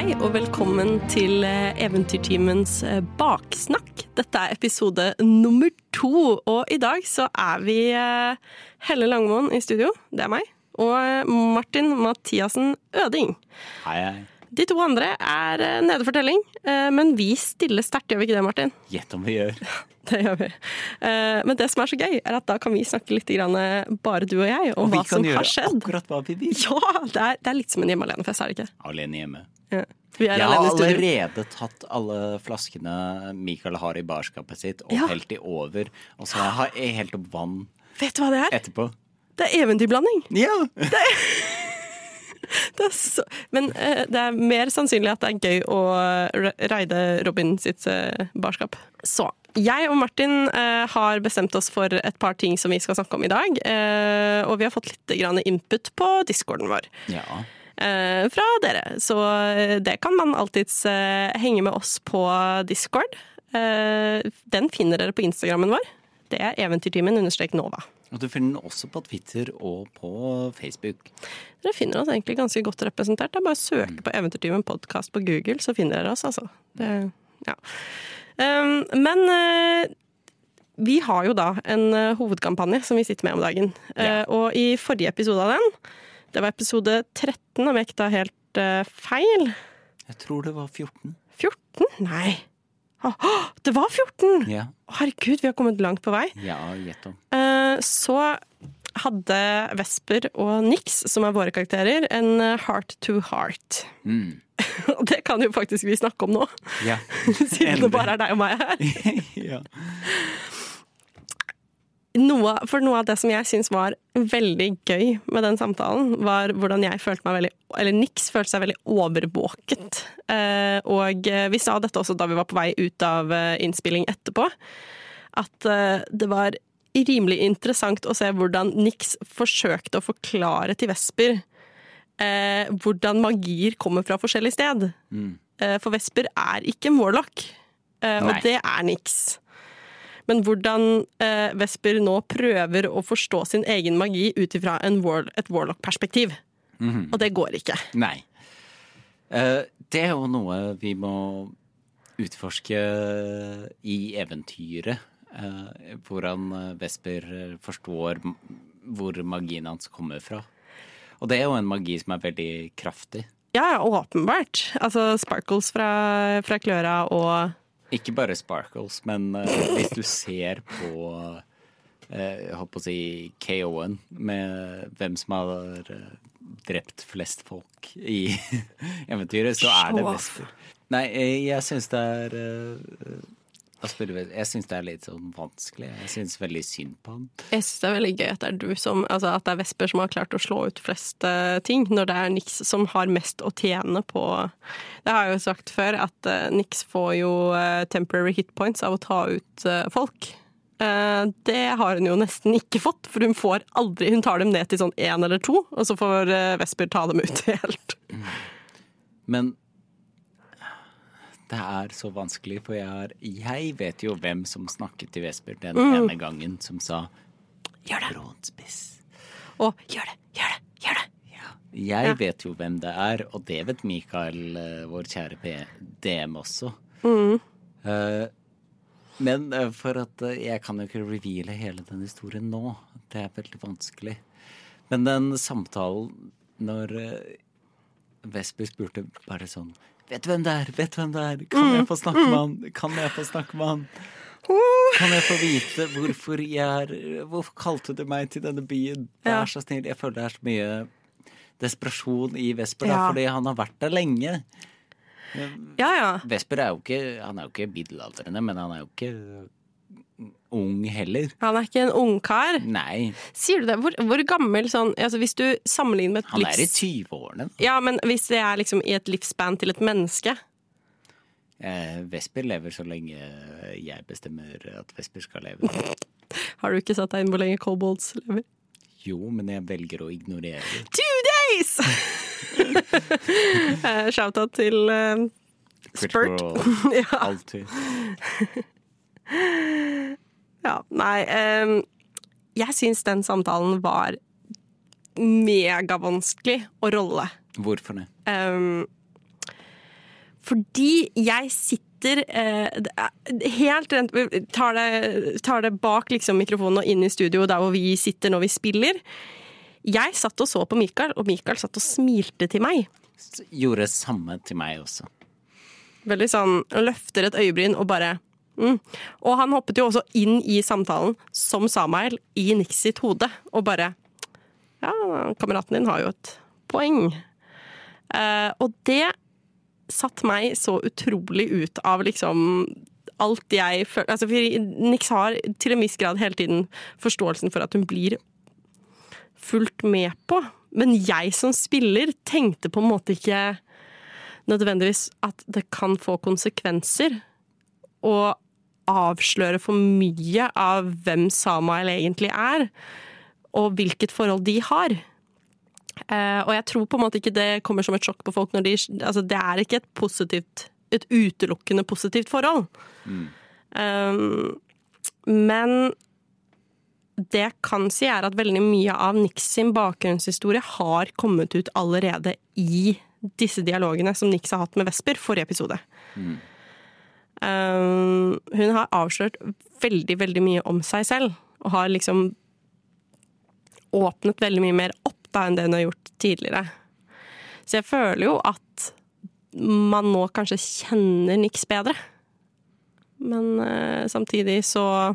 Hei og velkommen til eventyrteamens Eventyrtimens eh, baksnakk. Dette er episode nummer to, og i dag så er vi eh, Helle Langmoen i studio, det er meg, og eh, Martin Mathiassen Øding. Hei, hei. De to andre er eh, nede for telling, eh, men vi stiller sterkt, gjør vi ikke det, Martin? Gjett om vi gjør. Det gjør vi. Eh, Men det som er så gøy, er at da kan vi snakke litt eh, bare du og jeg, om Og hva som har skjedd. Og vi kan gjøre akkurat hva vi vil. Ja, det er, det er litt som en hjemme alene-fest, er det ikke? Alene hjemme. Ja. Vi er Jeg har allerede tatt alle flaskene Mikael har i barskapet sitt, og Ja. helt de over. Og så har jeg helt opp vann Vet du hva det er? etterpå. Det er eventyrblanding. Ja! Det er så, men uh, det er mer sannsynlig at det er gøy å reide raide Robin sitt uh, barskap. Så jeg og Martin eh, har bestemt oss for et par ting som vi skal snakke om i dag. Eh, og vi har fått litt grann input på discorden vår ja. Eh, fra dere. Så eh, det kan man alltids eh, henge med oss på Discord. Den finner dere på Instagrammen vår. Det er eventyrtimen understrek Nova. Og du finner den også på Twitter og på Facebook. Dere finner oss egentlig ganske godt representert. Det er bare å søke på Eventyrtimen podkast på Google, så finner dere oss, altså. Det, ja. Um, men uh, vi har jo da en hovedkampanje som vi sitter med om dagen. Ja. Uh, og i forrige episode av den, det var episode 13, om jeg ikke tar helt uh, feil Jeg tror det var 14. 14? Nei. Å, å, det var 14! Ja, Herregud, vi har kommet langt på vei. ja gjett om. Uh, Så hadde Vesper og Nix, som er våre karakterer, en eh, heart to heart. Mm. Og det kan jo faktisk vi snakke om nå, Ja. siden det bare er deg og meg her. ja. Noe, for noe av det som jeg syns var veldig gøy med den samtalen, var hvordan jeg følte meg veldig Eller Nix følte seg veldig overvåket. Eh, og vi sa dette også da vi var på vei ut av eh, innspilling etterpå, at eh, det var rimelig interessant å se hvordan Nix forsøkte å forklare til Vesper eh, hvordan magier kommer fra forskjellig sted. Mm. Eh, for Vesper er ikke en warlock, eh, og det er Nix. Men hvordan eh, Vesper nå prøver å forstå sin egen magi ut ifra en war et warlock-perspektiv. Mhm. Og det går ikke. Nei. Eh, det er jo noe vi må utforske i eventyret. Eh, hvordan eh, Vesper forstår hvor magien hans kommer fra. Og det er jo en magi som er veldig kraftig. Ja, ja, åpenbart. Altså sparkles fra, fra kløra og Ikke bare sparkles, men uh, hvis du ser på uh, jeg holdt på å si KO-en med hvem som har uh, drept flest folk i eventyret, så er det Wester. Nei, jeg syns det er Ves- Jeg syns det er litt sånn vanskelig. Jeg syns veldig synd på han. Jeg syns det er veldig gøy at det er du som Altså at det er Vesper som har klart å slå ut flest eh, ting, når det er Nix som har mest å tjene på Det har jeg jo sagt før, at uh, Nix får jo eh, temporary hit points av å ta ut eh, folk. Eh, det har hun jo nesten ikke fått, for hun får aldri Hun tar dem ned til sånn én eller to, og så får eh, Vesper ta dem ut helt. Men det er så vanskelig, for jeg, har, jeg vet jo hvem som snakket til Vesper den ene gangen, som sa Gjør det! bronsespiss. Og gjør det! Gjør det! Gjør det! Ja. Jeg vet jo hvem det er, og det vet Mikael, eh, vår kjære P DM også. Uh, men eh, for at jeg kan jo ikke reveale hele den historien nå. Det er veldig vanskelig. Men den samtalen når Vesper spurte bare sånn Vet du hvem det er? Vet du hvem det er? Kan jeg få snakke med han? Kan jeg få snakke med han? Kan jeg få vite hvorfor jeg er Hvorfor kalte du meg til denne byen? Vær så snill. Jeg føler det er så mye desperasjon i Vesper, da, Ja. fordi han har vært der lenge. Ja, ja. Vesper er jo ikke Han er jo ikke middelaldrende, men han er jo ikke ung heller. Han er ikke en ungkar. Nei, Sier du det? Hvor, hvor gammel sånn altså Hvis du sammenligner med et han er i 20-årene. Ja, men hvis det er liksom i et livsspan til et menneske Eh, Vesper lever så lenge jeg bestemmer at Vesper skal leve. Har du ikke satt deg inn hvor lenge kobolds lever? Jo, men jeg velger å ignorere det. Two days! Eh, Shout-out til uh, Spurt. Critical ja, Alltid. ja, nei um, Jeg syns den samtalen var megavanskelig å rolle. Hvorfor det? Um, Fordi jeg sitter uh, helt rent tar det, tar det bak liksom, mikrofonen og inn i studio der hvor vi sitter når vi spiller. Jeg satt og så på Mikael, og Mikael satt og smilte til meg. Gjorde samme til meg også. Veldig sånn løfter et øyebryn og bare mm. Og han hoppet jo også inn i samtalen som Samael i Nix sitt hode og bare Ja, kameraten din har jo et poeng. Eh, og det satt meg så utrolig ut av liksom alt jeg føler altså, Nix har til en viss grad hele tiden forståelsen for at hun blir fulgt med på. Men jeg som spiller tenkte på en måte ikke nødvendigvis at det kan få konsekvenser å avsløre for mye av hvem Samael egentlig er, og hvilket forhold de har. Uh, og jeg tror på en måte ikke det kommer som et sjokk på folk når de Altså, det er ikke et positivt Et utelukkende positivt forhold. Mm. Um, men det jeg kan si, er at veldig mye av Nix sin bakgrunnshistorie har kommet ut allerede i disse dialogene som Nix har hatt med Vesper, forrige episode. Mm. Um, hun har avslørt veldig, veldig mye om seg selv, og har liksom åpnet veldig mye mer opp da enn det hun har gjort tidligere. Så jeg føler jo at man nå kanskje kjenner Nix bedre. Men uh, samtidig så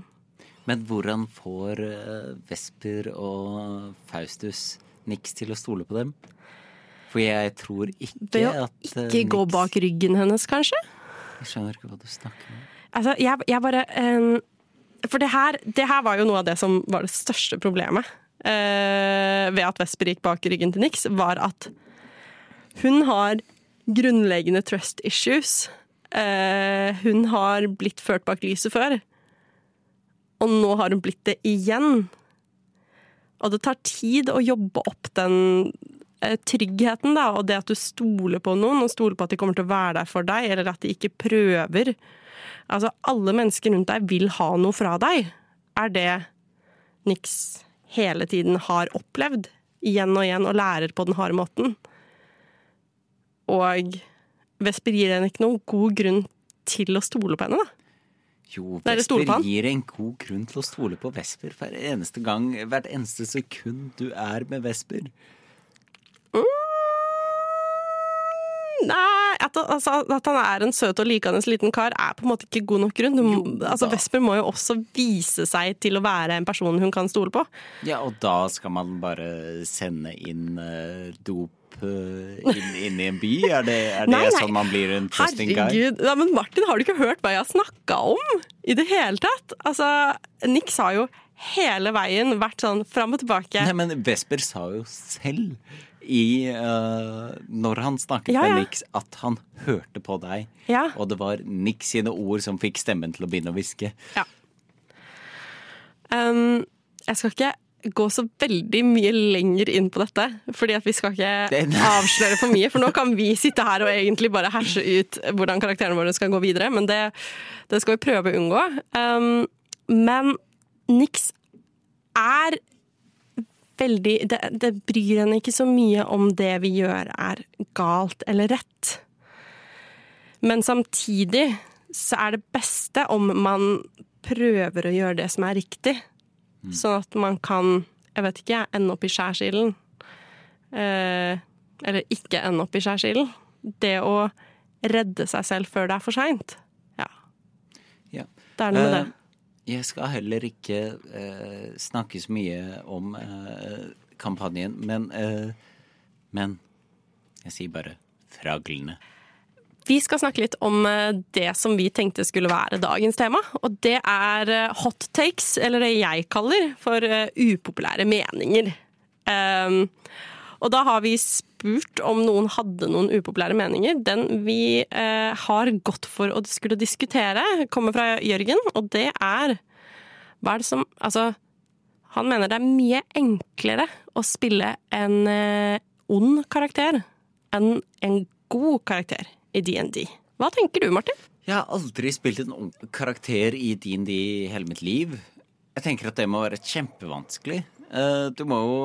Men hvordan får uh, Vesper og Faustus Nix til å stole på dem? For jeg tror ikke Ved å at ikke gå bak ryggen hennes, kanskje? Jeg skjønner ikke hva du snakker om. Altså, jeg, jeg bare um, For det her, det her var jo noe av det som var det største problemet uh, ved at Vesper gikk bak ryggen til Nix, var at hun har grunnleggende trust issues. Uh, hun har blitt ført bak lyset før, og nå har hun blitt det igjen. Og det tar tid å jobbe opp den tryggheten, da, og det at du stoler på noen, og stoler på at de kommer til å være der for deg, eller at de ikke prøver. Altså, alle mennesker rundt deg vil ha noe fra deg. Er det niks hele tiden har opplevd igjen og igjen og lærer på den harde måten. Og Vesper gir henne ikke noen god grunn til å stole på henne, da. Jo, Vesper gir en god grunn til å stole på Vesper hver eneste gang, hvert eneste sekund du er med Vesper. Mm. Nei, at, altså, at, han er en søt og likende liten kar, er på en måte ikke god nok grunn. Jo, altså, Vesper må jo også vise seg til å være en person hun kan stole på. Ja, og da skal man bare sende inn uh, dop uh, inn, inn, i en by? Er det, er det nei, nei. sånn man blir en trusting guy? Herregud. Ja, men Martin, har du ikke hørt hva jeg har snakka om i det hele tatt? Altså, Nix har jo hele veien vært sånn fram og tilbake. Nei, men Vesper sa jo selv i uh, Når han snakket ja, ja. med Nix, at han hørte på deg. Ja. Og det var Nix sine ord som fikk stemmen til å begynne å hviske. Ja. Um, jeg skal ikke gå så veldig mye lenger inn på dette, fordi at vi skal ikke avsløre for mye. For nå kan vi sitte her og egentlig bare herse ut hvordan karakterene våre skal gå videre, men det, det skal vi prøve å unngå. Um, men Nix er veldig det, det, bryr henne ikke så mye om det vi gjør er galt eller rett. Men samtidig så er det beste om man prøver å gjøre det som er riktig. Mm. Sånn at man kan, jeg vet ikke, ende opp i skjærsilden. Eh, eller ikke ende opp i skjærsilden. Det å redde seg selv før det er for seint. Ja. ja. Det er noe med det. Eh, jeg skal heller ikke eh, snakke så mye om eh, kampanjen, men, eh, men jeg sier bare fraglene. Vi skal snakke litt om eh, det som vi tenkte skulle være dagens tema. Og det er eh, hot takes, eller det jeg kaller for uh, upopulære meninger. Um, og da har vi spurt om noen hadde noen upopulære meninger. Den vi eh, har gått for å skulle diskutere, kommer fra Jørgen, og det er Hva er det som Altså, han mener det er mye enklere å spille en eh, ond karakter enn en god karakter i DND. Hva tenker du, Martin? Jeg har aldri spilt en karakter i DND hele mitt liv. Jeg tenker at det må være kjempevanskelig. Eh, du må jo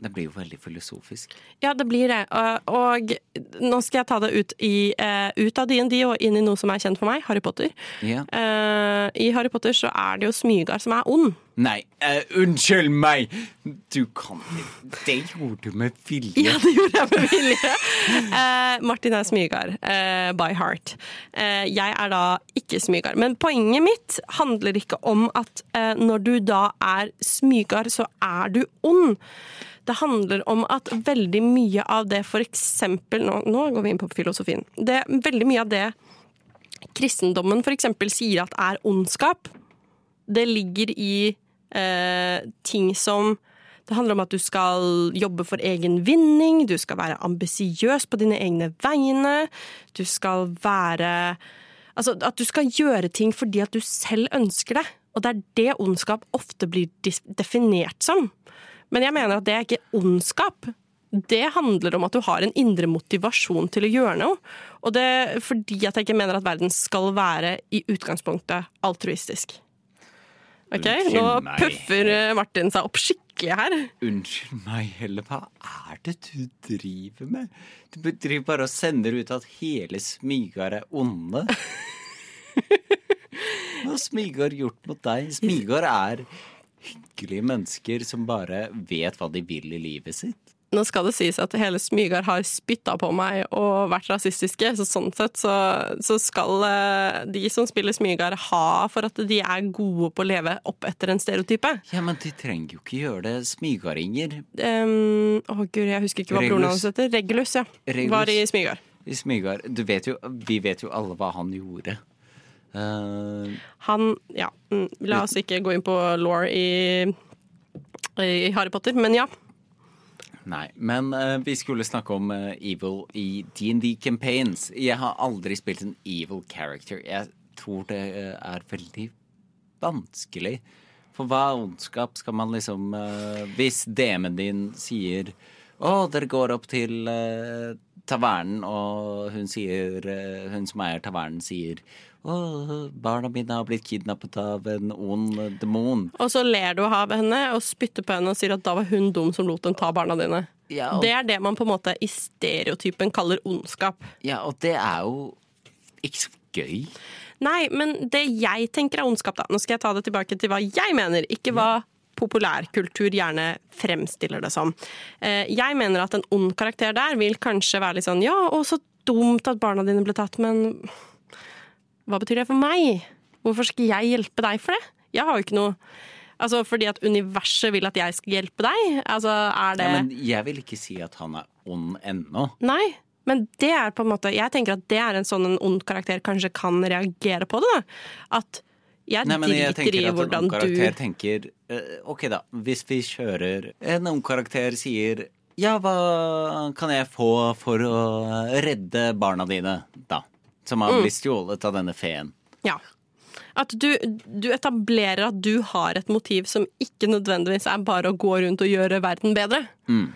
Det blir jo veldig filosofisk. Ja, det blir det. Og, og nå skal jeg ta det ut, i, uh, ut av DND og inn i noe som er kjent for meg, Harry Potter. Ja. Uh, I Harry Potter så er det jo Smygar som er ond. Nei, uh, unnskyld meg! Du kan ikke Det gjorde du med vilje. Ja, det gjorde jeg med vilje. Martin er Smygar by heart. jeg er da ikke Smygar. Men poenget mitt handler ikke om at når du da er Smygar, så er du ond. Det handler om at veldig mye av det eksempel Nå, nå går vi inn på filosofien. Det, veldig mye av det kristendommen eksempel sier at er ondskap, det ligger i eh, ting som det handler om at du skal jobbe for egen vinning, du skal være ambisiøs på dine egne vegne. Du skal være Altså at du skal gjøre ting fordi at du selv ønsker det. Og det er det ondskap ofte blir definert som. Men jeg mener at det er ikke ondskap. Det handler om at du har en indre motivasjon til å gjøre noe. Og det er fordi at jeg ikke mener at verden skal være i utgangspunktet altruistisk. Ok, Nå puffer eh, Martin seg opp skikkelig her. Unnskyld meg, Helle. Hva er det du driver med? Du driver bare og sender ut at hele Smygar er onde. Hva har Smygar gjort mot deg? Smygar er hyggelige mennesker som bare vet hva de vil i livet sitt. Nå skal det sies at hele Smygar har spytta på meg og vært rasistiske, så sånn sett så, så, skal eh, de som spiller Smygar ha for at de er gode på å leve opp etter en stereotype. Ja, men de trenger jo ikke gjøre det. Smygaringer. Um, å gud, jeg husker ikke hva broren hans heter. Regulus, ja. Regulus. Var i Smygar. I Smygard. Du vet jo, vi vet jo alle hva han gjorde. Uh, han Ja, mm, la oss ikke gå inn på law i, i Harry Potter, men ja. Nei, men uh, vi skulle snakke om uh, evil i DND campaigns. Jeg har aldri spilt en evil character. Jeg tror det er veldig vanskelig. For hva er ondskap skal man liksom Hvis DM-en din sier å, dere går opp til tavernen, og hun sier Hun som eier tavernen, sier å, barna mine har blitt kidnappet av en ond demon. Og så ler du av henne og spytter på henne og sier at da var hun dum som lot dem ta barna dine. Ja, og... Det er det man på en måte i stereotypen kaller ondskap. Ja, og det er jo ikke så gøy. Nei, men det jeg tenker er ondskap, da Nå skal jeg ta det tilbake til hva jeg mener, ikke hva populærkultur gjerne fremstiller det som. Eh, jeg mener at en ond karakter der vil kanskje være litt sånn ja, å så dumt at barna dine ble tatt, men hva betyr det for meg? Hvorfor skal jeg hjelpe deg for det? Jeg har jo ikke noe Altså fordi at universet vil at jeg skal hjelpe deg? Altså er det ja, Men jeg vil ikke si at han er ond ennå. Nei, men det er på en måte Jeg tenker at det er en sånn en ond karakter kanskje kan reagere på det. da. At jeg Nei, men jeg driter i hvordan du tenker uh, OK, da. Hvis vi kjører En ung karakter sier ja, hva kan jeg få for å redde barna dine, da? Som har mm. blitt stjålet av denne feen. Ja. At du, du, etablerer at du har et motiv som ikke nødvendigvis er bare å gå rundt og gjøre verden bedre. Mm.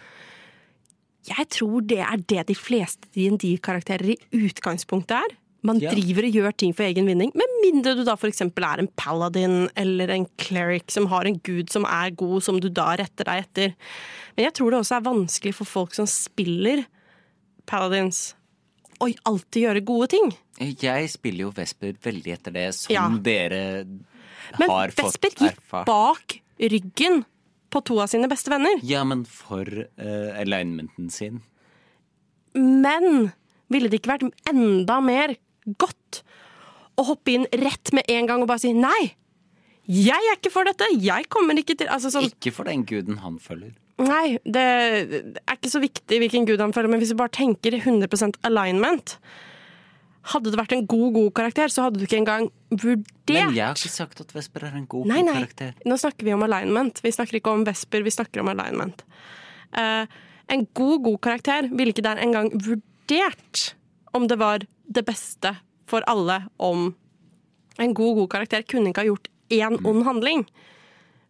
Jeg tror det er det de fleste DND-karakterer i utgangspunktet er. Man ja. driver og gjør ting for egen vinning, med mindre du da f.eks. er en paladin eller en cleric som har en gud som er god, som du da retter deg etter. Men jeg tror det også er vanskelig for folk som spiller paladins å alltid gjøre gode ting. Jeg spiller jo Vesper veldig etter det, som ja. dere men har fått erfart. Men Vesper gikk bak ryggen på to av sine beste venner. Ja, men for uh, alignmenten sin. Men ville det ikke vært enda mer godt å hoppe inn rett med en gang og bare si nei? Jeg er ikke for dette! Jeg kommer ikke til altså, sånn... Ikke for den guden han følger. Nei, det er ikke så viktig hvilken gud han følger, men hvis vi bare tenker 100% alignment Hadde det vært en god, god karakter, så hadde du ikke engang vurdert Men jeg har ikke sagt at Vesper er en god, nei, nei. karakter. Nå snakker vi om alignment. Vi snakker ikke om Vesper, vi snakker om alignment. Uh, en god, god karakter ville ikke der engang vurdert om det var det beste for alle om En god, god karakter kunne ikke ha gjort én ond handling.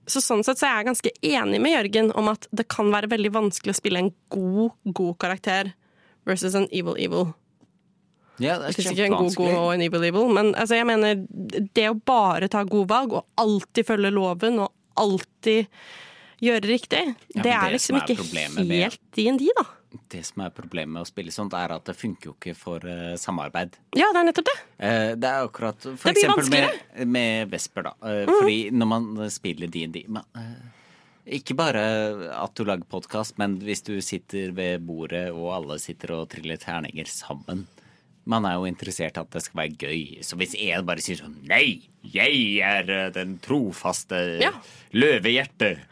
Så sånn sett så er jeg ganske enig med Jørgen om at det kan være veldig vanskelig å spille en god, god karakter versus en evil evil. Ja, det er ikke en god god og en evil evil, men altså, jeg mener det å bare ta gode valg og alltid følge loven og alltid gjøre riktig. Ja, det det er liksom som er ikke helt DND, da. Det som er problemet med å spille sånt, er at det funker jo ikke for uh, samarbeid. Ja, det er nettopp det. Uh, det er akkurat For eksempel med. Mm. med Vesper, da. Eh, Fordi når man spiller DND Ikke bare at du lager podkast, men hvis du sitter ved bordet og alle sitter og triller terninger sammen. Man er jo interessert i at det skal være gøy. Så hvis en bare sier sånn Nei, jeg er eh, den trofaste Ja. løvehjertet.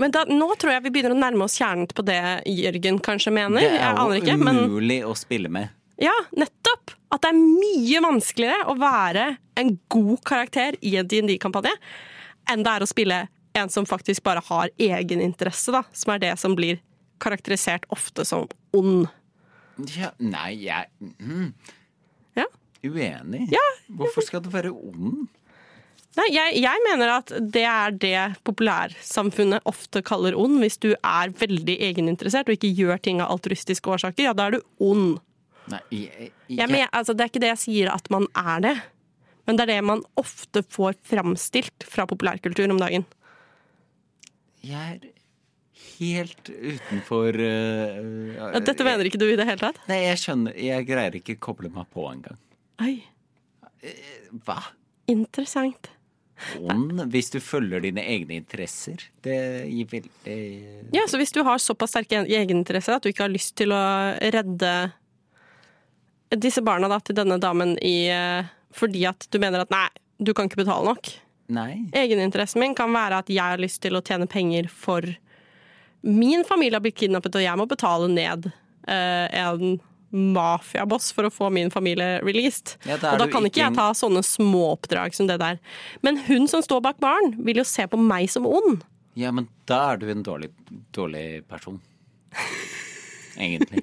Men da, nå tror jeg vi begynner å nærme oss kjernen på det Jørgen kanskje mener. Det er jo ikke, men umulig å spille med. ja, nettopp! At det er mye vanskeligere å være en god karakter i en D&D-kampanje enn det er å spille en som faktisk bare har egeninteresse, da. Som er det som blir karakterisert ofte som ond. Ja, nei, jeg mm, Ja. Uenig. Ja. Hvorfor skal du være ond? Nei, jeg, jeg mener at det er det populærsamfunnet ofte kaller ond. Hvis du er veldig egeninteressert og ikke gjør ting av altruistiske årsaker, ja, da er du ond. Nei, jeg, Jeg mener, altså, det er ikke det jeg sier at man er det, men det er det man ofte får framstilt fra populærkultur om dagen. Jeg er helt utenfor uh, Ja, Dette mener ikke du i det hele tatt? Nei, jeg skjønner Jeg greier ikke å koble meg på engang. Oi, Hva? interessant. Ond? Hvis du følger dine egne interesser? Det gir veldig Ja, så hvis du har såpass sterke egeninteresser at du ikke har lyst til å redde disse barna da, til denne damen i, eh, fordi at du mener at nei, du kan ikke betale nok. Nei. Egeninteressen min kan være at jeg har lyst til å tjene penger for Min familie har blitt kidnappet, og jeg må betale ned uh, en mafiaboss for å få min familie released. Ja, og da kan ikke jeg ta sånne småoppdrag som det der. Men hun som står bak baren, vil jo se på meg som ond. Ja, men da er du en dårlig, dårlig person. Egentlig.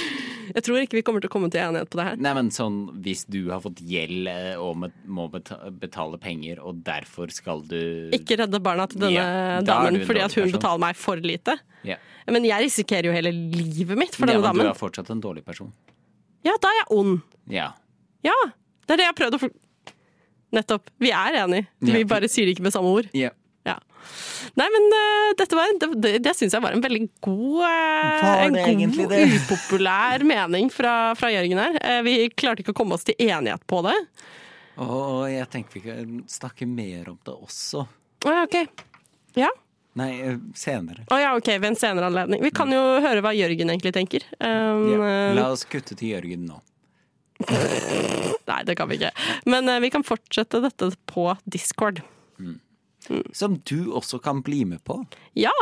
Jeg tror ikke vi kommer til å komme til enighet på det her. Nei, men sånn hvis du har fått gjeld eh, og må betale penger, og derfor skal du Ikke redde barna til denne Ja, damen fordi at hun person. betaler meg for lite. Ja. Men jeg risikerer jo hele livet mitt for ja, denne men du er fortsatt en dårlig person. Ja, da er jeg ond. Ja. Ja, det er det jeg har prøvd å. Nettopp. Vi er enige. Ja. Vi bare sier det ikke med samme ord. ja. Ja. Nei, men uh, var, det, det, det syns jeg var en veldig god uh, En god, upopulær mening fra, fra Jørgen her. Uh, vi klarte ikke å komme oss til enighet på det. Og jeg tenker vi kan snakke mer om det også. Ja, ok. Ja. Nei, senere. Å ja, ok, ved en senere anledning. Vi kan jo høre hva Jørgen egentlig tenker. Um, Ja. eh, La oss kutte til Jørgen nå. Nei, det kan vi ikke. Men vi kan fortsette dette på Discord. Som du også kan bli med på. Ja,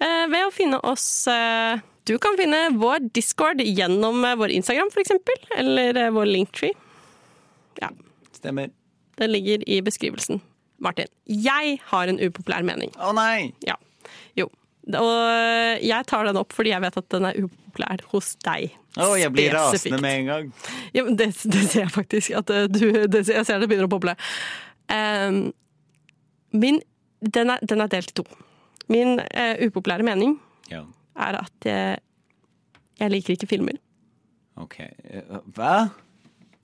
eh, ved å finne oss eh, Du kan finne vår Discord gjennom eh, vår Instagram, for eksempel. Eller vår Linktree. Ja, Stemmer. Den ligger i beskrivelsen. Martin, jeg har en upopulær mening. Å nei! Ja. Jo. Og jeg tar den opp fordi jeg vet at den er upopulær hos deg. Å, jeg blir Spesifikt. rasende med en gang. Ja, det, det ser jeg faktisk. At du, det, jeg ser det begynner å boble. Um, min den er, den er delt i to. Min eh, upopulære mening Ja, er at jeg, jeg liker ikke filmer. OK. Eh, Hva?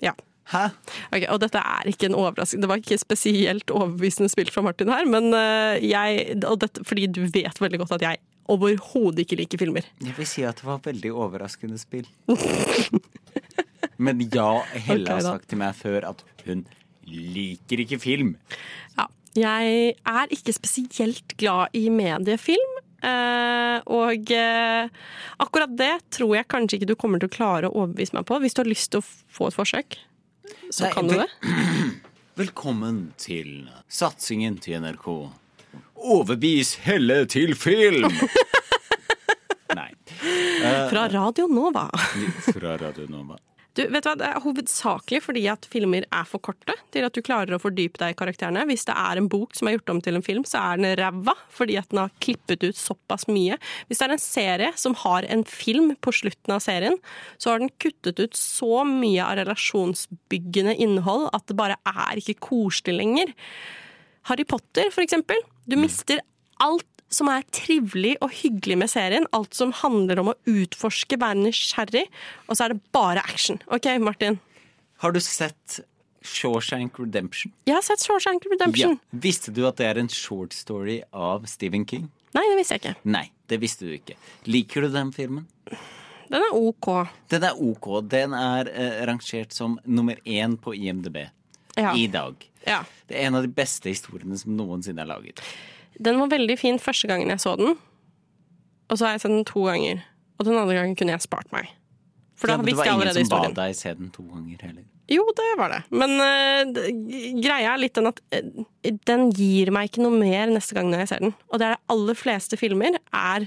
Ja. Hæ? Okay, og dette er ikke en overraskelse. Det var ikke spesielt overbevisende spilt fra Martin her, men eh, jeg og dette, Fordi du vet veldig godt at jeg overhodet ikke liker filmer. Jeg vil si at det var veldig overraskende spill. Men ja, Helle okay, har sagt til meg før at hun liker ikke film. Ja. Jeg er ikke spesielt glad i mediefilm. eh, og eh, akkurat det tror jeg kanskje ikke du kommer til å klare å overbevise meg på. Hvis du har lyst til å få et forsøk, så Nei, kan du det. Velkommen til satsingen til NRK. Overbevis Helle til film! Nei. Fra Radio Nova. Fra Radio Nova. Du, vet du hva? Det er hovedsakelig fordi at filmer er for korte til at du klarer å fordype deg i karakterene. Hvis det er en bok som er gjort om til en film, så er den ræva fordi at den har klippet ut såpass mye. Hvis det er en serie som har en film på slutten av serien, så har den kuttet ut så mye av relasjonsbyggende innhold at det bare er ikke koselig lenger. Harry Potter, for eksempel. Du mister alt som er trivelig og hyggelig med serien. Alt som handler om å utforske, være nysgjerrig. Og så er det bare action. OK, Martin. Har du sett Shawshank Redemption? Jeg har sett Shawshank Redemption. Visste du at det er en short story av Stephen King? Nei, det visste jeg ikke. Nei, det visste du ikke. Liker du den filmen? Den er ok. Den er ok. Den er eh, rangert som nummer én på IMDb Ja. i dag. ja. Det er en av de beste historiene som noensinne er laget. Den var veldig fin første gangen jeg så den. Og så har jeg sett den to ganger. Og den andre gangen kunne jeg spart meg. For da Ja, men det var ingen som ba deg se den to ganger heller. Jo, det var det. Men uh, greia er litt den at uh, den gir meg ikke noe mer neste gang når jeg ser den. Og det er det aller fleste filmer er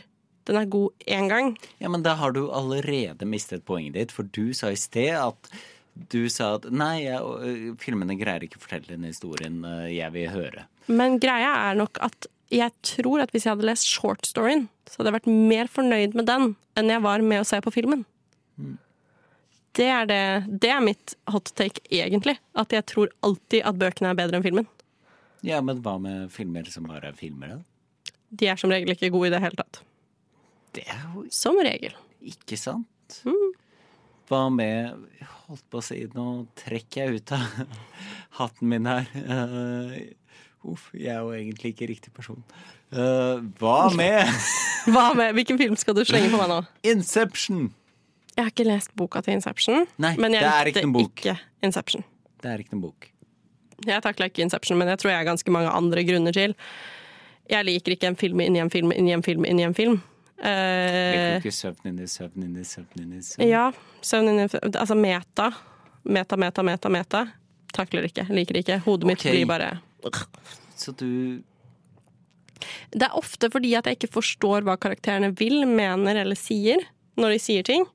den er god én gang. Ja, men da har du allerede mistet poenget ditt, for du sa i sted at du sa at nei, jeg, filmene greier ikke å fortelle den historien jeg vil høre. Men greia er nok at jeg tror at hvis jeg hadde lest short storyen, så hadde jeg vært mer fornøyd med den enn jeg var med å se på filmen. Det er, det, det er mitt hot take, egentlig. At jeg tror alltid at bøkene er bedre enn filmen. Ja, men hva med filmer som bare er filmer, da? De er som regel ikke gode i det hele tatt. Det er jo Som regel. ikke sant. Hva med Holdt på å si, nå trekker jeg ut av hatten min her. Uff, jeg er jo egentlig ikke riktig person. Uh, hva med Hva med, Hvilken film skal du slenge på meg nå? Inception? Jeg har ikke lest boka til Inception. Nei, men jeg ikke likte bok. ikke Inception. Det er ikke noen bok. Jeg takla ikke Inception, men jeg tror jeg har ganske mange andre grunner til. Jeg liker ikke en film inni en film inni en film inni en film. Liker Eh, ikke søvn inni søvn inni søvn inni søvn? ja, søvn inni Altså meta. Meta, meta, meta, meta. Takler ikke. Liker ikke. Hodet mitt okay. blir bare Så du Det er ofte fordi at jeg ikke forstår hva karakterene vil, mener eller sier når de sier ting.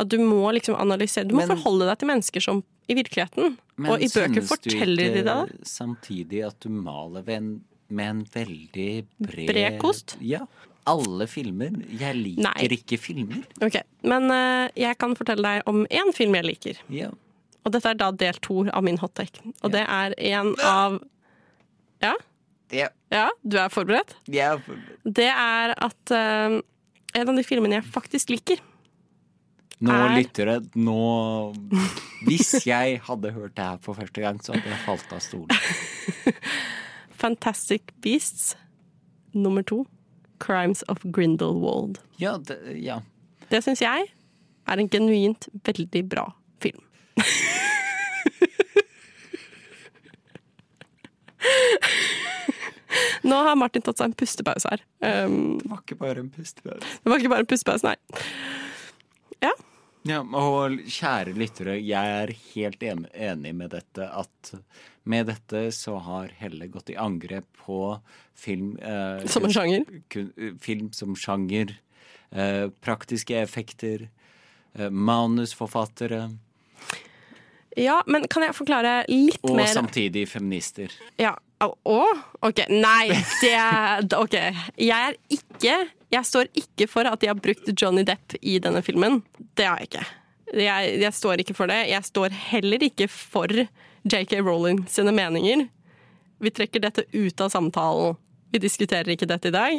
At du må liksom analysere Du må Men- forholde deg til mennesker som i virkeligheten. og i bøker forteller de du det. ikke samtidig at du maler ved en, med en veldig bred Bred kost? Ja. Alle filmer. Jeg liker Nei. ikke filmer. Ok, Men uh, jeg kan fortelle deg om én film jeg liker. Ja. Og dette er da del to av min hottake. Og Og det er en av Ja? Ja. Ja, du er forberedt? Ja. Det er at uh, en av de filmene jeg faktisk liker Nå, Er- lyttere, nå Hvis jeg hadde hørt det her for første gang, så hadde jeg falt av stolen. Fantastic Beasts nummer to. Crimes of Grindelwald. Ja, det, ja. Det syns jeg er en genuint veldig bra film. Nå har Martin tatt seg en pustepause her. Um, Det var ikke bare en pustepause. det var ikke bare en pustepause, nei. Ja. Ja, og kjære lyttere, jeg er helt enig med dette at med dette så har Helle gått i angrep på film eh, Som en sjanger. kun- Film som sjanger. Eh, praktiske effekter. Eh, manusforfattere. Ja, men kan jeg forklare litt Og mer samtidig feminister. Ja. Å? Ok, nei. Det Ok. Jeg er ikke Jeg står ikke for at de har brukt Johnny Depp i denne filmen. Det har jeg ikke. Jeg, jeg står ikke for det. Jeg står heller ikke for JK Rowling sine meninger. Vi trekker dette ut av samtalen. Vi diskuterer ikke dette i dag,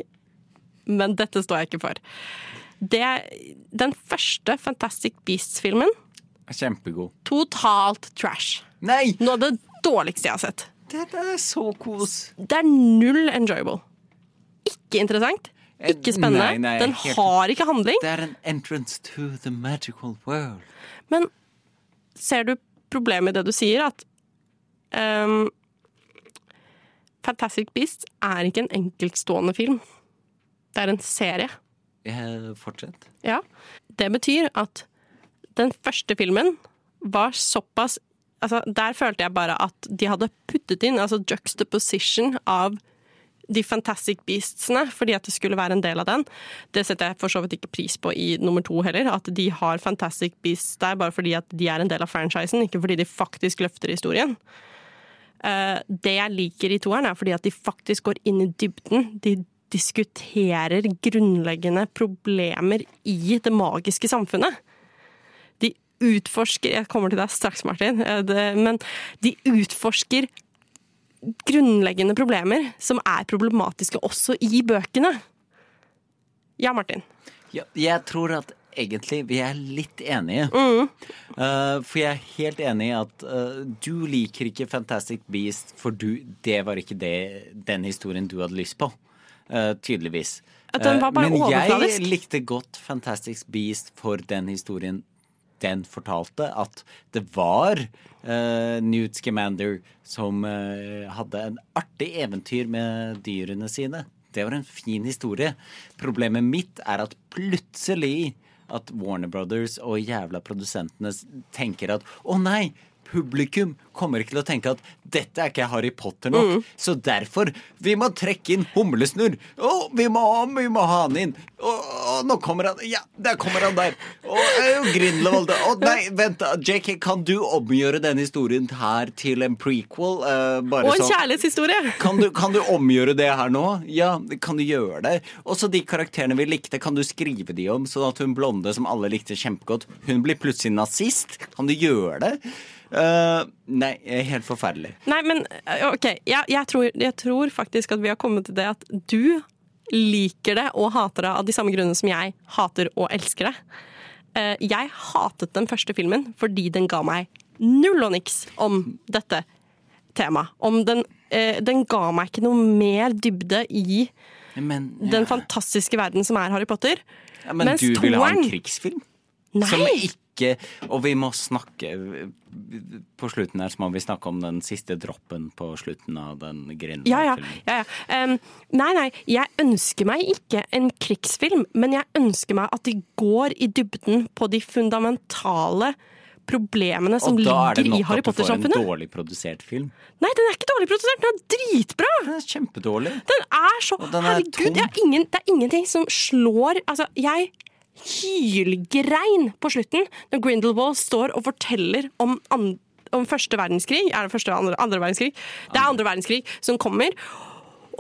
men dette står jeg ikke for. Det, den første Fantastic Beasts-filmen Kjempegod. totalt trash. Nei! Noe av det dårligste jeg har sett. Dette er så kos. Det er null enjoyable. Ikke interessant. Ikke spennende. Nei, nei, Den helt- har ikke handling. Det er en entrance to the magical world. Men ser du problemet i det du sier? At um, Fantastic Beasts er ikke en enkeltstående film. Det er en serie. Eh, Fortsett. Ja. Det betyr at den første filmen var såpass altså Der følte jeg bare at de hadde puttet inn altså juxtaposition av de Fantastic Beastsene, fordi at det skulle være en del av den. Det setter jeg for så vidt ikke pris på i nummer to heller. At de har Fantastic Beasts der bare fordi at de er en del av franchisen, ikke fordi de faktisk løfter historien. Eh, Det jeg liker i toeren, er fordi at de faktisk går inn i dybden. De diskuterer grunnleggende problemer i det magiske samfunnet. Utforsker Jeg kommer til deg straks, Martin. eh, Men de utforsker grunnleggende problemer som er problematiske også i bøkene. Ja, Martin. Ja, jeg tror at egentlig vi er litt enige. Mm. Uh, for jeg er helt enig i at uh, du liker ikke Fantastic Beast, for du, det var ikke det, den historien du hadde lyst på. Uh, tydeligvis. Men jeg likte godt Fantastic Beast for den historien den fortalte. At det var uh, Newt Scamander som uh, hadde en artig eventyr med dyrene sine. Det var en fin historie. Problemet mitt er at plutselig at Warner Brothers og jævla produsentene tenker at å nei, publikum kommer ikke til å tenke at dette er ikke Harry Potter nok. Så derfor, vi må trekke inn Humlesnurr. Å, vi må, vi må ha han inn. Å, oh, nå kommer han. Ja, der kommer han der. Å, øh, Grindelwald. Å nei, vent da. JK, kan du omgjøre denne historien her til en prequel? Uh, Og en så. kjærlighetshistorie! kan du, kan du omgjøre det her nå? Ja, kan du gjøre det? Også de karakterene vi likte, kan du skrive de om? Sånn at hun blonde som alle likte kjempegodt, hun blir plutselig nazist? Kan du gjøre det? Eh, nei, helt forferdelig. Nei, men eh, OK. Jeg, jeg, tror, jeg tror faktisk at vi har kommet til det at du liker det og hater det av de samme grunnene som jeg hater og elsker det. Uh, Jeg hatet den første filmen fordi den ga meg null og niks om dette temaet. Om den, uh, den ga meg ikke noe mer dybde i Men, ja, den fantastiske verden som er Harry Potter. ja, men mens du ville ha en krigsfilm? Nei! Som ikke Og vi må snakke På slutten her så må vi snakke om den siste droppen på slutten av den Grindelwald-filmen. Ja, ja. ja, ja. Em, nei, nei, jeg ønsker meg ikke en krigsfilm, men jeg ønsker meg at de går i dybden på de fundamentale problemene som ligger i Harry Potter-samfunnet. Og da er det nok at du får en dårlig produsert film. Nei, den er ikke dårlig produsert, den er dritbra! Den er kjempedårlig. Den er så den er Herregud, er, ingen, det er ingenting som slår Altså, jeg hylgrein på slutten når Grindelwald står og forteller om, om første verdenskrig. Er det første eller andre, andre verdenskrig? Det er andre verdenskrig som kommer.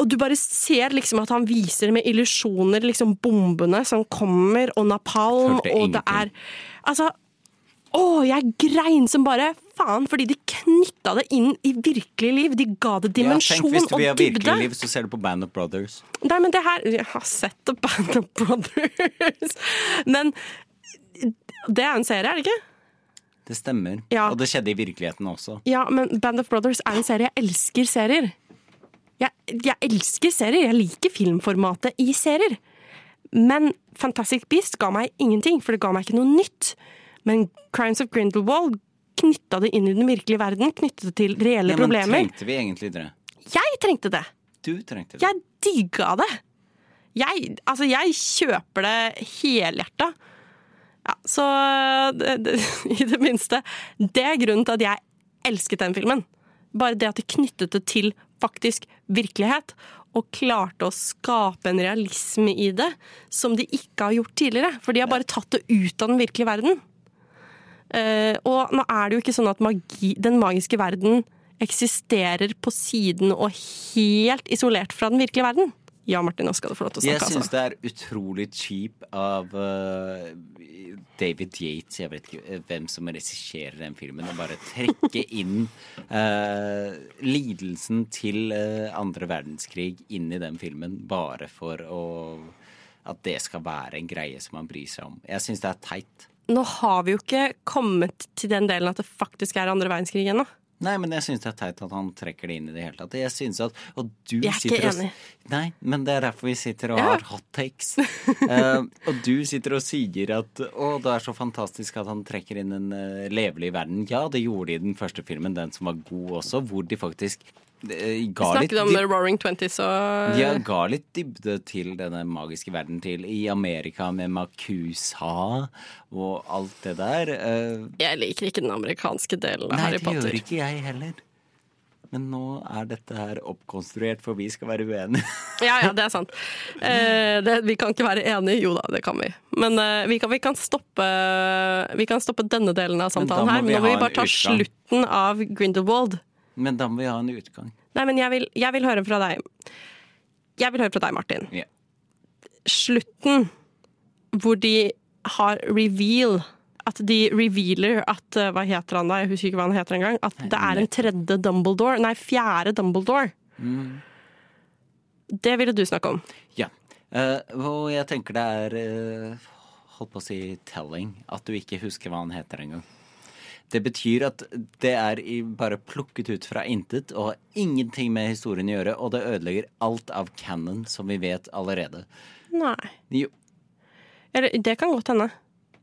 Og du bare ser liksom at han viser med illusjoner liksom bombene som kommer, og napalm, og det er Altså å, jeg grein som bare faen, fordi de knytta det inn i virkelig liv. De ga det Ja, dimensjon tenk hvis du og vil ha dybde. virkelig liv, så ser du på Band of Brothers. Nei, men det her Jeg har sett The Band of Brothers. Men det er en serie, er det ikke? Det stemmer. Ja. Og det skjedde i virkeligheten også. Ja, men Band of Brothers er en serie. Jeg elsker serier. Jeg, jeg elsker serier. Jeg liker filmformatet i serier. Men Fantastic Beast ga meg ingenting, for det ga meg ikke noe nytt. Men Crimes of Grindelwald knytta det inn i den virkelige verden, knyttet det til reelle Ja, men problemer. trengte vi egentlig det? Jeg trengte det! Du trengte det. Jeg digga det! Jeg, altså, jeg kjøper det helhjerta. Ja, så det, det, i det minste Det er grunnen til at jeg elsket den filmen. Bare det at det knyttet det til faktisk virkelighet, og klarte å skape en realisme i det som de ikke har gjort tidligere. For de har bare tatt det ut av den virkelige verden. Eh, og nå er det jo ikke sånn at magi, den magiske verden eksisterer på siden og helt isolert fra den virkelige verden. Ja, Martin, nå skal du få lov til å Jeg snakke. syns Altså. det er utrolig cheap av uh, David Yates, jeg vet ikke eh, hvem som regisserer den filmen, å bare trekke inn uh, lidelsen til uh, andre verdenskrig inn i den filmen, bare for å at det skal være en greie som man bryr seg om. Jeg syns det er teit. Nå har vi jo ikke kommet til den delen at det faktisk er andre verdenskrig ennå. Nei, men jeg syns det er teit at han trekker det inn i det hele tatt. Jeg synes at, Og du Jeg er ikke og enig. Nei, men det er derfor vi sitter og Ja. har hot takes. uh, og du sitter og sier at å, det er så fantastisk at han trekker inn en uh, levelig verden. Ja, det gjorde de i den første filmen, den som var god også, hvor de faktisk Snakket om The Roaring Twenties og ja, ga litt dybde til denne magiske verden til i Amerika med Makusa og alt det der. Eh, Jeg liker ikke den amerikanske delen av Nei, Harry det gjør ikke jeg heller. Men nå er dette her oppkonstruert, for vi skal være uenige. Ja, ja, det er sant. Eh, det, vi kan ikke være enige. Jo da, det kan vi. Men eh, vi, kan, vi, kan stoppe, vi kan stoppe denne delen av samtalen men her. Men nå må ha vi bare ta utgang. slutten av Grindelwald. Men da må vi ha en utgang. Nei, men jeg vil, jeg vil høre fra deg. Jeg vil høre fra deg, Martin. Yeah. Slutten hvor de har reveal At de revealer at eh, Hva heter han da? Jeg husker ikke hva han heter engang. At det er en tredje Dumbledore. Nei, fjerde Dumbledore. Mm. Det ville du snakke om. ja. Uh, og jeg tenker det er uh, Holdt på å si telling at du ikke husker hva han heter engang. Det betyr at det er bare plukket ut fra intet og har ingenting med historien å gjøre, og det ødelegger alt av canon som vi vet allerede. Nei. Jo, Eller det kan godt hende.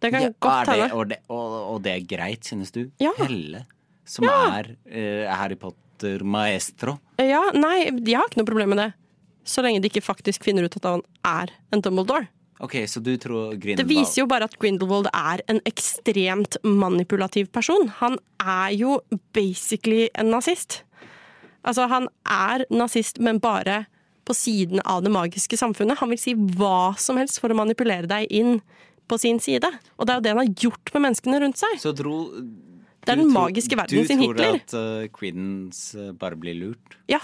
Det kan ja, godt hende. og, det, og, og det er greit, synes du? Ja. Helle, som er uh, Harry Potter maestro. Ja, nei, jeg har ikke noe problem med det. Så lenge de ikke faktisk finner ut at han er en Dumbledore. Ok, så du tror Det viser jo bare at Grindelwald er en ekstremt manipulativ person. Han er jo basically en nazist. Altså, han er nazist, men bare på siden av det magiske samfunnet. Han vil si hva som helst for å manipulere deg inn på sin side. Og det er jo det han har gjort med menneskene rundt seg. Så dro Det er den magiske verdenen sin Hitler. Du tror at uh, Credence uh, bare blir lurt? Ja.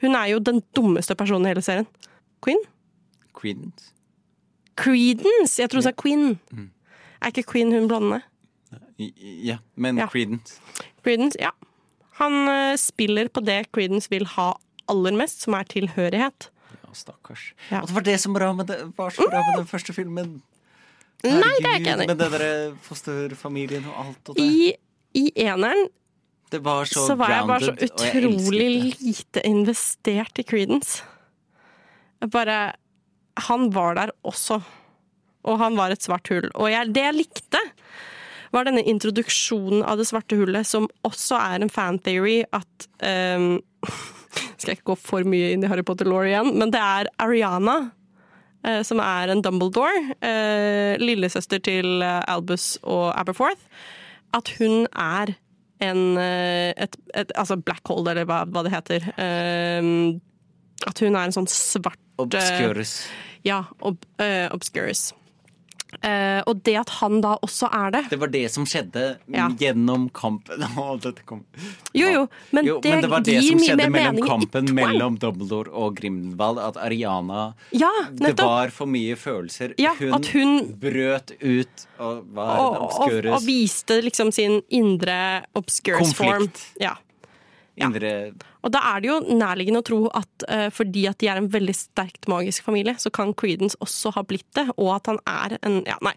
Hun er jo den dummeste personen i hele serien. Queen? Credence? Credence! Jeg tror hun sa Queen. Mm. Er ikke Queen hun blonde? Ja, men Ja. Credence Credence, ja. Han uh, spiller på det Credence vil ha aller mest, som er tilhørighet. Ja, stakkars. Ja. Og det var det som med det, var så bra med den første filmen. Nei, det er ikke enig. Med den derre fosterfamilien og alt og det. I, I eneren Det var så, så var jeg bare så utrolig lite investert i Credence. Jeg bare Han var der også. Og han var et svart hull. Og jeg, det jeg likte, var denne introduksjonen av det svarte hullet, som også er en fan-theory at um, Skal jeg ikke gå for mye inn i Harry Potter-law igjen, men det er Ariana. eh, Som er en Dumbledore, eh, lillesøster til eh, Albus og Aberforth. At hun er en et, et, Altså black hole, eller hva, hva det heter. Ehm, at hun er en sånn svart Obscurus. Ja, ob, eh, obscurus. Uh, og det at han da også er det Det var det som skjedde Ja. gjennom kampen. Kom. Jo, jo, men, Jo, det, men det var det som skjedde mellom kampen mellom Dumbledore og Grimwald. At Ariana Ja, Det var for mye følelser. Ja, at hun brøt ut og var og, obscurus. og, og viste liksom sin indre obscurus form. Konflikt. Ja. Indre Og da er det jo nærliggende å tro at uh, fordi at de er en veldig sterkt magisk familie, så kan Credence også ha blitt det, og at han er en Ja, nei.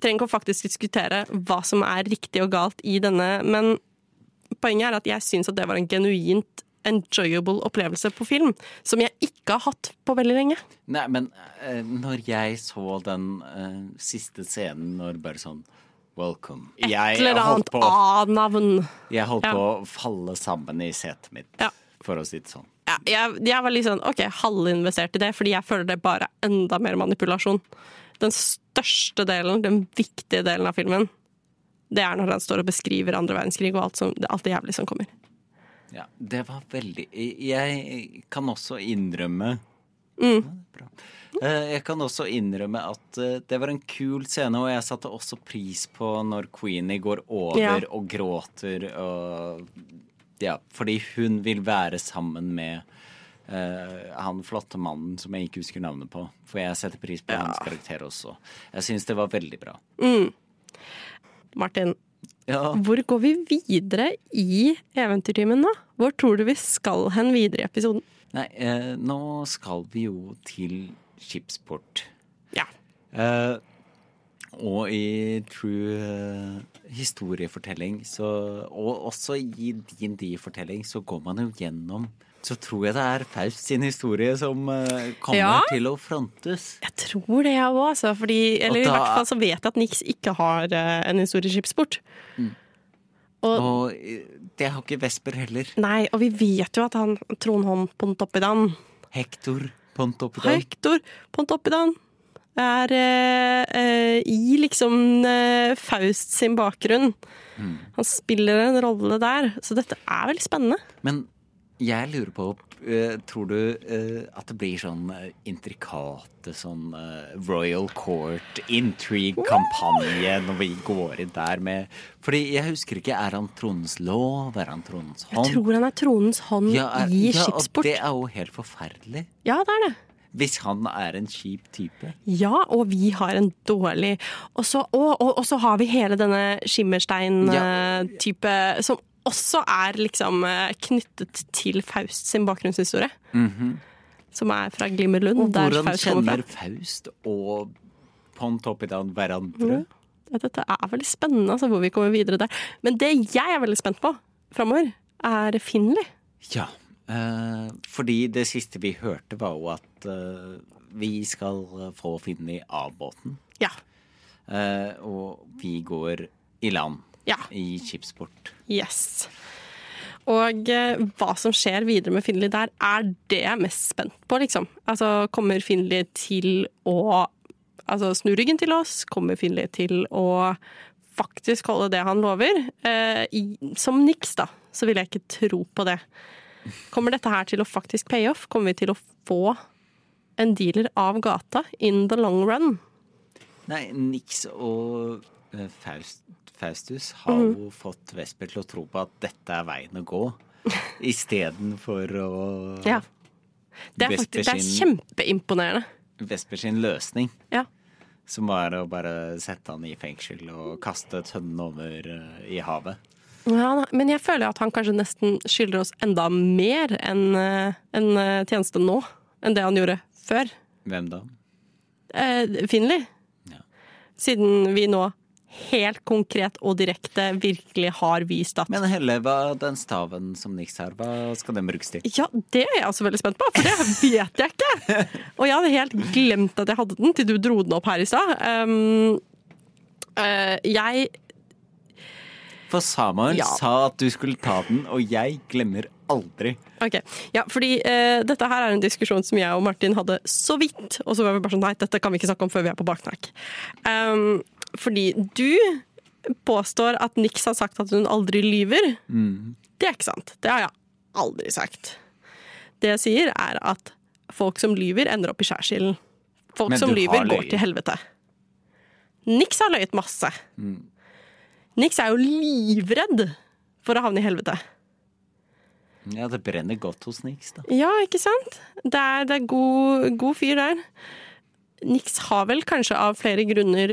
Trenger ikke å faktisk diskutere hva som er riktig og galt i denne, men poenget er at jeg syns at det var en genuint enjoyable opplevelse på film, som jeg ikke har hatt på veldig lenge. Nei, men uh, når jeg så den uh, siste scenen når bare sånn Welcome. Et eller annet A-navn. jeg holdt Ja. på å falle sammen i setet mitt, Ja. for å si det sånn. Ja, jeg, jeg var litt sånn OK, halvinvestert i det, fordi jeg føler det bare er enda mer manipulasjon. Den største delen, den viktige delen av filmen, det er når han står og beskriver andre verdenskrig og alt, som, alt det jævlige som kommer. Ja, det var veldig Jeg kan også innrømme Mm. Ja. Eh, Jeg kan også innrømme at eh, det var en kul scene, og jeg satte også pris på når Queenie går over Ja. og gråter og Ja, fordi hun vil være sammen med Uh, han flotte mannen som jeg ikke husker navnet på. For jeg setter pris på hans karakter også. Jeg syns det var veldig bra. Martin, Ja, hvor går vi videre i Eventyrtimen nå? Hvor tror du vi skal hen videre i episoden? Nei, eh, nå skal vi jo til skipsport. Ja. Eh, og i true eh, historiefortelling, så, og også i D&D-fortelling, så går man jo gjennom Så tror jeg det er Faust sin historie som eh, kommer Ja. til å frontes. Jeg tror det, jeg òg, altså. Fordi, eller da, i hvert fall så vet jeg at Nix ikke har eh, en Mm. Og Og det har ikke Vesper heller. Nei, og vi vet jo at han Trondholm Pontoppidan Hector Pontoppidan. Hector Pontoppidan er eh, eh, i liksom eh, Faust sin bakgrunn. Han spiller en rolle der, så dette er veldig spennende. Men jeg lurer på eh, Tror du eh, at det blir sånn eh, intrikate sånn Royal Court intrigue-kampanje når vi går inn der med Fordi jeg husker ikke Er han tronens lov? Er han tronens hånd? Jeg tror han er tronens hånd ja, er, i ja, skipsport. det er jo helt forferdelig. Ja, det er det. Hvis han er en kjip type. Ja, og vi har en dårlig Og så, og, og, og så har vi hele denne Skimmerstein-type som også er liksom eh, knyttet til Faust sin bakgrunnshistorie. Som er fra Glimmerlund. Og der hvordan Faust kjenner. Faust og Pontoppidan hverandre? Dette er veldig spennende, altså, hvor vi kommer videre der. Men det jeg er veldig spent på framover, er Finley. Ja, eh, fordi det siste vi hørte var jo at eh, vi skal få Finley av båten. Ja. Eh, og vi går i land Ja. i chipsport. Yes. Og eh, hva som skjer videre med Finley der, er det jeg er mest spent på, liksom. Altså, kommer Finley til å altså, snu ryggen til oss? Kommer Finley til å faktisk holde det han lover? Eh, i, som niks, da, så vil jeg ikke tro på det. Kommer dette her til å faktisk pay off? Kommer vi til å få en dealer av gata in the long run? Nei, niks og Faust, Faustus har Mhm. jo fått Vesper til å tro på at dette er veien å gå, istedenfor å Ja. Det er, faktisk, det er kjempeimponerende. Vesper sin løsning. Ja. Som var å bare sette han i fengsel og kaste tønnen over eh, i havet. Ja, men jeg føler at han kanskje nesten skylder oss enda mer enn eh, en eh, tjeneste nå, enn det han gjorde før. Hvem da? Eh, Finley. Ja. Siden vi nå helt konkret og direkte virkelig har vist at Men Helle, hva den staven som Nix har, hva skal den brukes til? Ja, det er jeg også veldig spent på, for det vet jeg ikke! Og jeg hadde helt glemt at jeg hadde den, til du dro den opp her i stad. Um, uh, jeg For Samuel Ja. sa at du skulle ta den, og jeg glemmer aldri. Ok, ja, fordi uh, dette her er en diskusjon som jeg og Martin hadde så vidt, og så var vi bare sånn, nei, dette kan vi ikke snakke om før vi er på baknakk. Um, fordi du påstår at Nix har sagt at hun aldri lyver. Det er ikke sant. Det har jeg aldri sagt. Det jeg sier er at folk som lyver ender opp i skjærsilden. Folk som lyver går til helvete. Nix har løyet masse. Nix er jo livredd for å havne i helvete. Ja, det brenner godt hos Nix, da. Ja, ikke sant? Det er, det er god, god fyr der. Nix har vel kanskje av flere grunner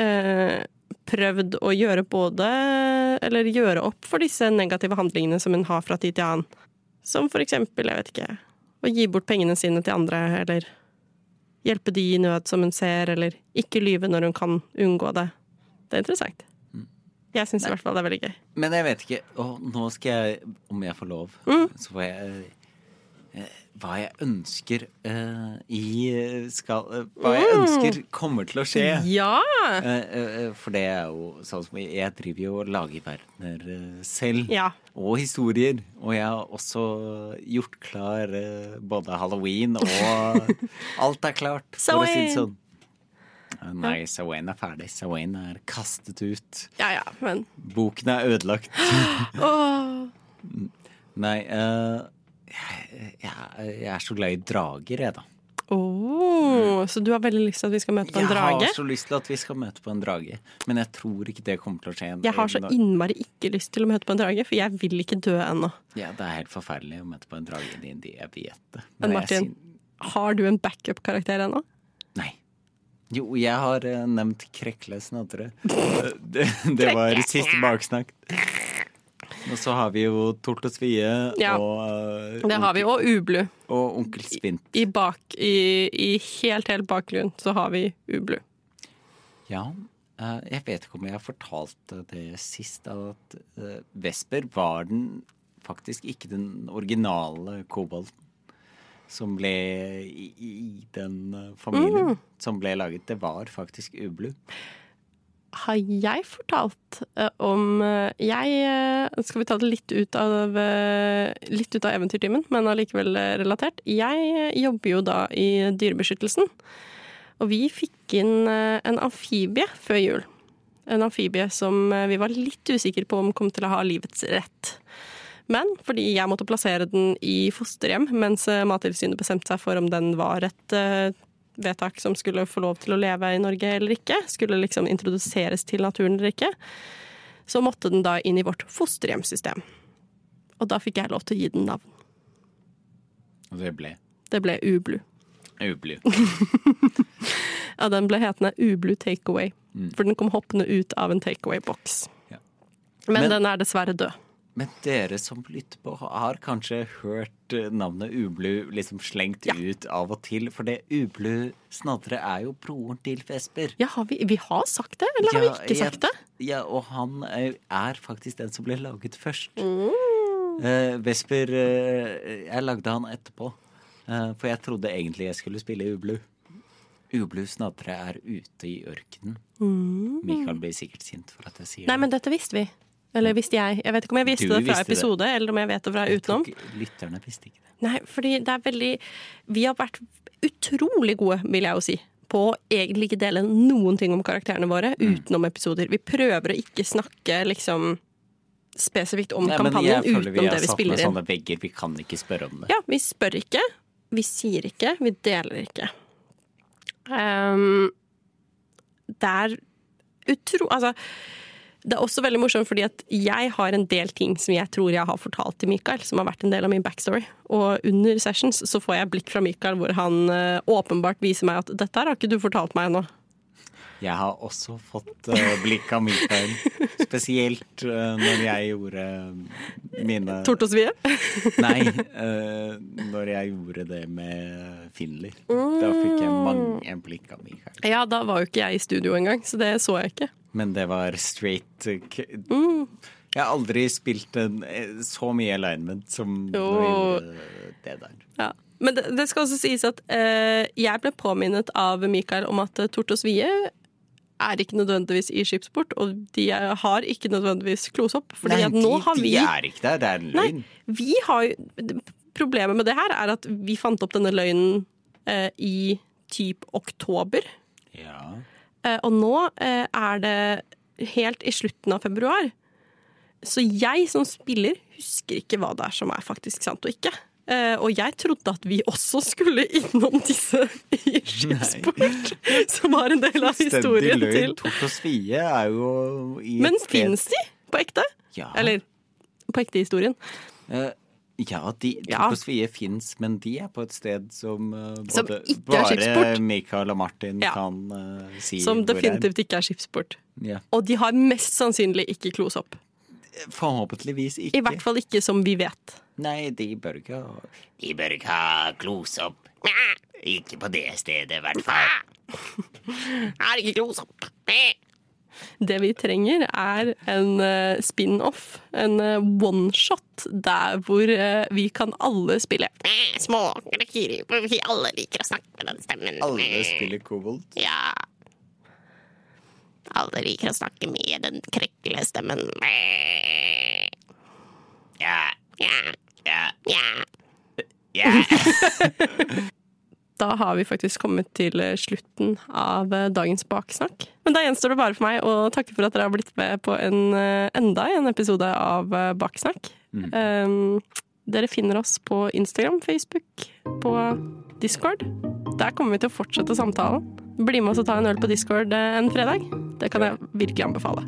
eh, prøvd å gjøre både Eller gjøre opp for disse negative handlingene som hun har fra tid til annen. Som for eksempel, jeg vet ikke, å gi bort pengene sine til andre, eller hjelpe de i nød som hun ser, eller ikke lyve når hun kan unngå det. Det er interessant. Jeg syns i hvert fall det er veldig gøy. Men jeg vet ikke Å, nå skal jeg, om jeg får lov, Mm. så får jeg eh, Hva jeg ønsker uh, i skal, uh, Hva jeg Mm. ønsker kommer til å skje. Ja! Uh, eh, for det er jo sånn som Jeg driver jo og lager verdener eh, selv. Ja. Og historier. Og jeg har også gjort klar eh, både halloween og Alt er klart, for å si det sånn. Eh, Nei, Sawain er ferdig. Sawain er kastet ut. Ja ja, men Boken er ødelagt. Åh. Nei, eh, jeg, jeg, jeg er så glad i drager, jeg, da. Oh, så du har veldig lyst til at vi skal møte på en Jeg drage? har så lyst til at vi skal møte på en drage, men jeg tror ikke det kommer til å skje. Jeg har så innmari ikke lyst til å møte på en drage, for jeg vil ikke dø ennå. Ja, Det er helt forferdelig å møte på en drage i D&D, jeg vet det. Men Martin, sin- har du en backup-karakter ennå? Nei. Jo, jeg har eh, nevnt Krekle Snadre. Det, det var siste baksnakk. Og så har vi jo Torto Svie Ja. og, uh, Det har vi, og Ublu. og Onkel Spint. I, bak, i, i helt, helt bakgrunn så har vi Ublu. Ja, Uh, jeg vet ikke om jeg har fortalt det sist, at uh, Vesper var den faktisk ikke den originale kobolten som ble i, i den familien familien som ble laget. Det var faktisk Ublu. Har jeg fortalt eh, om eh, Jeg eh, Skal vi ta det litt ut av, av eventyrtimen, men allikevel relatert. Jeg jobber jo da i Dyrebeskyttelsen. Og vi fikk inn en amfibie før jul. En amfibie som vi var litt usikre på om kom til å ha livets rett. Men fordi jeg måtte plassere den i fosterhjem, mens Mattilsynet bestemte seg for om den var et vedtak som skulle få lov til å leve i Norge eller ikke, skulle liksom introduseres til naturen eller ikke, så måtte den da inn i vårt fosterhjemssystem. Og da fikk jeg lov til å gi den navn. Og det ble Det ble Ublu. Ublu. Ja, den ble hetende Ublu Takeaway, for den kom hoppende ut av en takeaway-boks. Ja. Men, Men- den er dessverre død. Men dere som lytter på, har kanskje hørt eh, navnet Ublu liksom slengt Ja. ut av og til? For det Ublu Snadre er jo broren til Vesper. Ja, har vi, vi har sagt det, eller har vi ikke sagt det? Ja, og han er, er faktisk den som ble laget først. Mm. Eh, Vesper eh, Jeg lagde han etterpå. Eh, for jeg trodde egentlig jeg skulle spille Ublu. Ublu Snadre er ute i ørkenen. Mikael blir sikkert sint for at jeg sier det. Nei, men dette visste vi. Eller visste jeg. Jeg vet ikke om jeg visste Du det fra visste det. episode, eller om jeg vet det fra utenom. Lytterne visste ikke det. Nei, fordi det er veldig Vi har vært utrolig gode, vil jeg jo si, på å egentlig ikke dele noen ting om karakterene våre Mm. utenom episoder. Vi prøver å ikke snakke liksom spesifikt om Nei, kampanjen jeg føler vi har satt med sånne vegger. Vi kan ikke spørre om det. Ja, vi spør ikke, vi sier ikke, vi deler ikke. Um, det er utro... Altså, det er også veldig morsomt fordi at jeg har en del ting som jeg tror jeg har fortalt til Mikael, som har vært en del av min backstory. Og under sessions så får jeg blikk fra Mikael hvor han eh, åpenbart viser meg at dette her har ikke du fortalt meg ennå. Jeg har også fått eh, blikk av Mikael, spesielt eh, når jeg gjorde mine Tortosvie. Nei, eh, når jeg gjorde det med Finley. Da fikk jeg mange blikk av Mikael. Ja, da var jo ikke jeg i studio engang, så det så jeg ikke. Men det var straight eh, k Jeg har aldri spilt en, eh, så mye alignment som gjorde det der. Ja. Men det, det skal også sies at eh, jeg ble påminnet av Mikael om at eh, Tortosvie er ikke nødvendigvis i skipsport, og de er- har ikke nødvendigvis klosopp. Fordi Nei, at nå de, har vi de er ikke der, det er en Nei, løgn. vi har jo Problemet med det her er at vi fant opp denne løgnen eh, i typ oktober. Ja. Eh, og nå eh, er det helt i slutten av februar. Så jeg som spiller husker ikke hva det er som er faktisk sant og ikke. Eh, og jeg trodde at vi også skulle innom disse i skipsport, som har en del av historien løgn. til. Tort og svie er jo i Men fins de på ekte? Ja. Eller på ekte historien? Uh, ja, de, Ja. Tort og svie fins, men de er på et sted som uh, Som bare Michael og Martin Ja. kan uh, si Som definitivt ikke er skipsport. Ja. Og de har mest sannsynlig ikke klosopp. Forhåpentligvis ikke. I hvert fall ikke som vi vet. Nei, de bør ikke ha De bør ikke ha klosopp. Ikke på det stedet, i hvert fall. Er ikke klosopp. Det vi trenger, er en eh, spin-off, en eh, one-shot, der hvor eh, vi kan alle spille. Små krakiri, for vi alle liker å snakke med den stemmen. Alle spiller kobolt. Ja. Alle liker å snakke med den krekkelige stemmen. Ja, Ja, ja, ja. ja. Da har vi faktisk kommet til eh, slutten av eh, dagens baksnakk. Men da gjenstår det bare for meg å takke for at dere har blitt med på en, eh, enda en episode av Baksnakk. Baksnakk. Um, dere finner oss på Instagram, Facebook, på Discord. Der kommer vi til å fortsette samtalen. Bli med oss og ta en øl på Discord eh, en fredag. Det kan jeg virkelig anbefale.